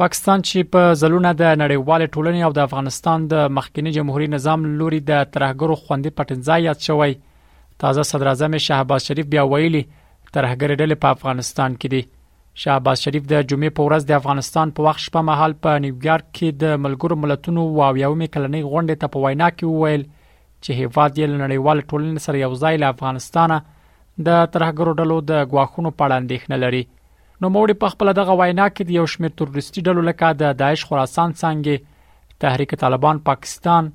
پاکستان چې په ځلونه د نړیوال ټولنې او د افغانستان د مخکنی جمهوریت نظام لوري د ترهګرو خوندې پټنځای یاد شوی تازه صدر اعظم شهباز شریف بیا ویلي ترهګر ډلې په افغانستان کې دي شهباز شریف د جمعې په ورځ د افغانستان په وخت شپه مهال په نیویارک کې د ملګرو ملتونو واویاومې کلنۍ غونډې ته په وینا کې وویل چې هیواد یې نړیوال ټولنې سره یو ځای له افغانستانه د ترهګرو ډلو د غواخونو په اړه اندېښنه لري نو موري په خپل دغه وینا کې د یو شمېر تروریستي ډلو لکه د داعش خراسان څنګه تحریک طالبان پاکستان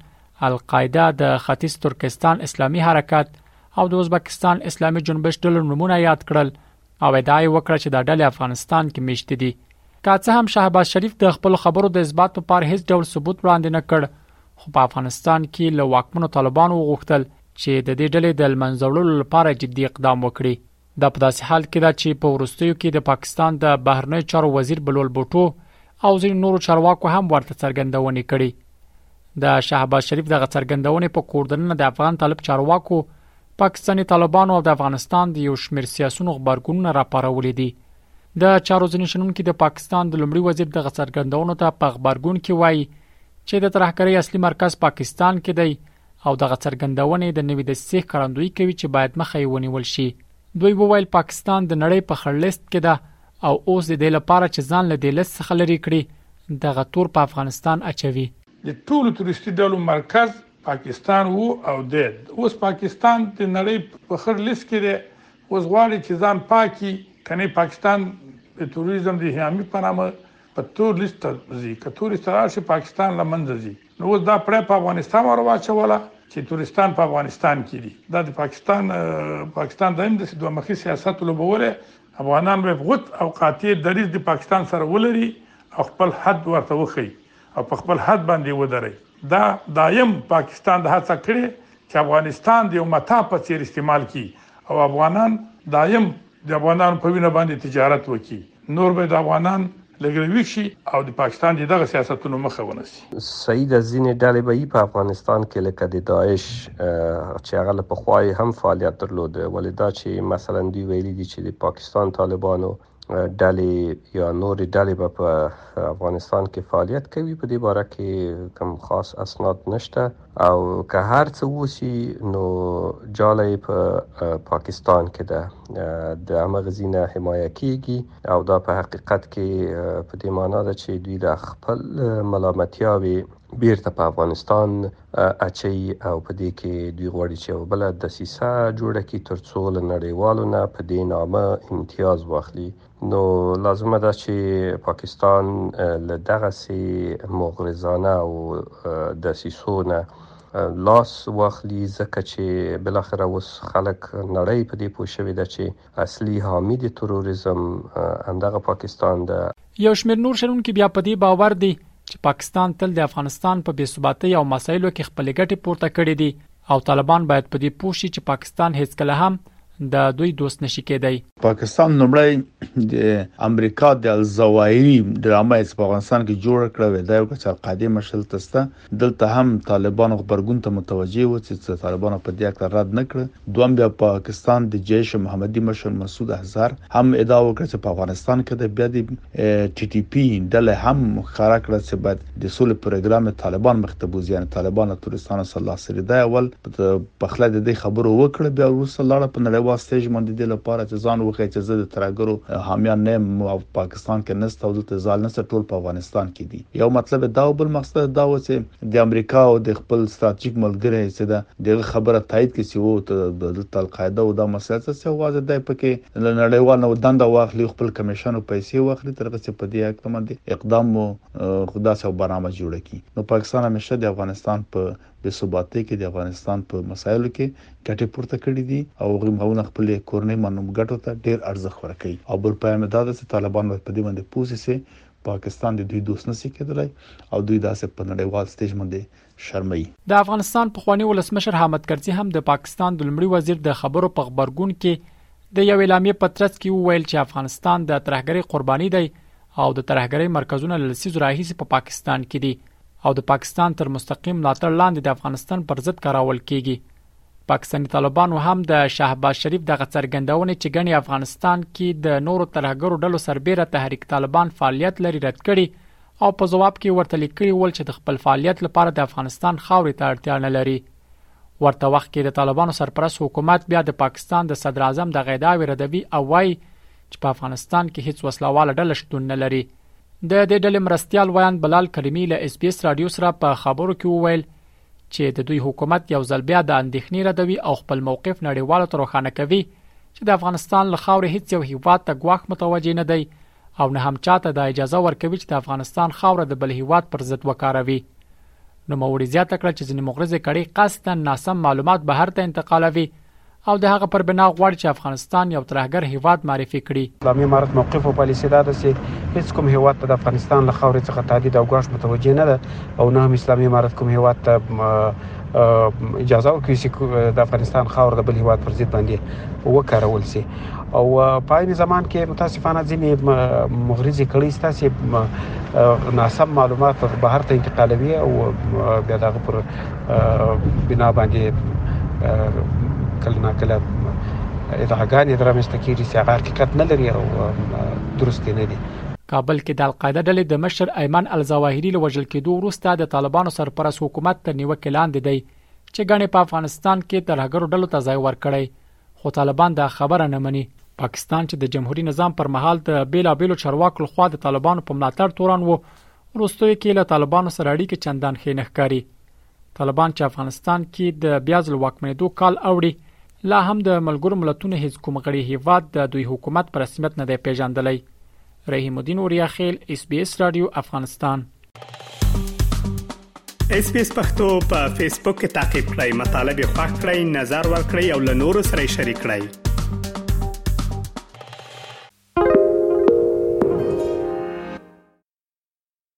القاعده د ختیځ ترکستان اسلامي حرکت او د ازبکستان اسلامي جنبش ډلو نمونه یاد کړل او ادعا یې وکړه چې دا ډلې افغانستان کې میشته دي که څه هم شهباز شریف د خپل خبرو د اثبات په پار هیڅ ډول ثبوت وړاندې نه کړ خو په افغانستان کې له واکمنو طالبانو وغوښتل چې د دې ډلې د منځوړلو لپاره جدي اقدام وکړي دا په داسې حال کې ده چې په وروستیو کې د پاکستان د بهرنیو چارو وزیر بلول بوټو او ځینې نورو چارواکو هم ورته څرګندونې کړي د شهباز شریف دغه څرګندونې په کوردننه د افغان طالب چارواکو پاکستاني طالبانو او د افغانستان د یو شمېر سیاسونو غبرګونونه راپارولې دي د چارو ځینې شنونکي د پاکستان د لومړي وزیر د غڅرګندونو ته په غبرګون کې وایي چې د ترهګرۍ اصلي مرکز پاکستان کې دی او دغه څرګندونې د نوې دسیسې ښکارندویي کوي چې باید مخه یې ونیول شي. دوی وویل پاکستان د نړۍ په خړ لیست کې ده او اوس د دې لپاره چې ځان له دې لیست څخه لرې کړي دغه تور په افغانستان اچوي. د ټولو تروریستي ډلو مرکز پاکستان و او دی، اوس پاکستان د نړۍ په خړ لیست کې دی، اوس غواړي چې ځان پاک کړي، که نه پاکستان د تروریزم د اهامي په نامه په تور لیست ته ځي، که تور لیست ته لاړ شي پاکستان له منځه ځي. نو اوس دا پړه په افغانستان ور واچوله چې تورستان په افغانستان کې دي دا د پاکستان پاکستان دایم د دوه مخي سیاست لوبوله افغانان به غوت او قاطع دریز د پاکستان سره ولري او خپل حد ورته وخی او په خپل حد باندې ودري دا دایم پاکستان د هڅه کړې چې افغانستان د یو متا په څیر استعمال کړي او افغانان دایم د افغانانو په وینه باندې تجارت وکړي نور به د افغانان لګروي شي او د پاکستان د دغه سیاستونو مخه ونسي سعید ځینې ډلې به په افغانستان کې لکه د داعش چې هغه له پخوای هم فعالیت درلود ولې دا چې مثلا دی ویلي دي چې د پاکستان طالبانو ډلې یا نور ډلې به په افغانستان کې فعالیت کوي په دې باره کې کوم خاص اسناد نشته او که هر څه وشي نو جاله یې په پاکستان کې ده د همغه ځینه حمایه کیږي او دا په حقیقت کې په دې معنا ده چې دوی د خپل ملامتیاوي بیرته په افغانستان اچي او په دې کې دوی غواړي چې یو بل دسیسه جوړه کړي ترڅو له نړیوالو نه په دې نامه امتیاز واخلي نو لازمه ده چې پاکستان له دغسې مغرضانه او دسیسو نه لاس واخلي ځکه چې بل اخره اوس خلک نړۍ په دې پوه شوې ده چې اصلي حامی د تروریزم همدغه پاکستان ده یو شمېر نور شنونکي بیا په دې باور دي چې پاکستان تل د افغانستان په بې ثباتۍ او مسایلو کې خپلې ګټې پورته کړې دي او طالبان باید په دې پوه شي چې پاکستان هیڅکله هم د دوی دوست نشي کېدای. پاکستان لومړی د امریکا د الزوایری ډرامه چې په افغانستان کې جوړه کړه وې دا یو کچ القاعده مشل تسته دلته هم طالبانو خبرګون ته متوجه و چې طالبانو په دې اړه رد نه کړ دوم بیا پاکستان د جیش محمدي مشر مسعود احزار هم ادعا وکړه چې په افغانستان کې د بیا د ټي ټي پي ډلې هم ښکاره کړه چې باید د سولې پروګرام یې طالبان مخ ته بوځي یعنې طالبان له ترکستان سره لاس لري دا اول په خله د دې خبرو وکړه بیا وروسته لاړه په نړیوال سټیج باندې د دې لپاره چې ځان وښیي چې زه د ترهګرو حامیان نه یم او پاکستان کې نسته او دلته ځال نسته ټول په افغانستان کې دي یو مطلب دا او بل مقصد دا و چې د امریکا او د خپل ستراتیژیک ملګری چې د د هغه خبره تایید کړي چې وو ته دلته القاعده او دا مسله څه چې غواړي دای پکې له نړیوال نو دنده واخلي خپل کمیشن او پیسې واخلي تر هغه چې په دې حق باندې اقدام مو خدا سو برنامه جوړه کی نو پاکستان همیشه د افغانستان په بې ثباتۍ کې د افغانستان په مسایلو کې ګټې پورته کړې دي او هغوی ماونه خپل کورنۍ منوم ګټو ته ډیر ارزښت ورکوي او بل پیام دا ده چې طالبان باید په دې باندې پوه شي چې پاکستان د دوی دوست نشي کېدلی او دوی داسې په نړیوال سټیج باندې شرمي. د افغانستان پخواني ولسمشر حامد کرزي هم د پاکستان د لومړي وزیر د خبرو په غبرګون کې د یو اعلامیې په ترڅ کې وویل چې افغانستان د ترهګرۍ قرباني دی او د ترهګرۍ مرکزونه له لسیزو راهیسې په پاکستان کې دي او د پاکستان تر مستقیم ملاتړ لاندې د افغانستان پر ضد کارول کیږي پاکستاني طالبانو هم د شهباز شریف دغه څرګندونې چې ګڼي افغانستان کې د نورو ترهګرو ډلو سربېره تحریک طالبان فعالیت لري رد کړي او په ځواب کې ورته لیکلي ول چې د خپل فعالیت لپاره د افغانستان خاورې ته اړتیا نه لري ورته وخت کې د طالبانو سرپرست حکومت بیا د پاکستان د صدر اعظم د غیداوی ردوي او وایي چې په افغانستان کې هیڅ وسلواله ډله شتون نه لري د دې ډلې مرستيال ویاند بلال کریمی له اس بي اس رادیو سره په خبرو کې وویل چې د دوی حکومت یو ځل بیا د اندېښنې ردوي او خپل موقف نړیوالو ته روښانه کوي چې د افغانستان له خاورې هیڅ یو هیواد ته ګواښ متوجه نه دی او نه هم چا ته دا اجازه ورکوي چې د افغانستان خاوره د بل هیواد پر ضد وکاروي. نوموړي زیاته کړه چې ځینې مغرضې کړۍ قصدا ناسم معلومات بهر ته انتقالوي او د هغه پر بنا غواړي چې افغانستان یو ترهګر هیواد معرفي کړي. اسلامي امارت موقف او پالیسي دا ده چې هیڅ کوم هیواد ته د افغانستان له خاورې څخه تهدید او ګواښ متوجه نه ده او نه هم اسلامي امارت کوم هیواد ته اجازه ورکړي چې د افغانستان خاور د بل هیواد پر ضد باندې وکارول شي او په عین زمان کې متاسفانه ځینې مغرضي کړي ستاسو ناسم معلومات بهر ته انتقالوي او بیا دغه پر بنا باندې کله ناکله ادعاګانې درامسته کیږي چې هغه حقیقت نه لري او درست نه دي کابل کې د القاعده ډلې د مشر ایمن الظواهري له وژل کېدو وروسته د طالبانو سرپرست حکومت تر نیوکې لاندې دی چې ګڼې په افغانستان کې ترهګرو ډلو ته ځای ورکړی خو طالبان دا خبره نه مني پاکستان چې د جمهوریت نظام پر مهال د بیلابیلو چارواکو لخوا د طالبانو په ملاتړ تورن وو وروستیو کې له طالبانو سره اړیکې چندان ښې نه ښکاري طالبان چې افغانستان کې د بیا ځل واکمنېدو کال اوړي لا هم د ملګرو ملتونو هیڅ کوم غړي هیواد د دوی حکومت پر رسمیت نه دی پیژندلی رحیم الدین اوریا خیل اس بي اس رادیو افغانستان اس پی اس پختو په فیسبوک کې تا کې پلی مطلب یو فاک کړئ نظر ور کړئ او له نورو سره شریک کړئ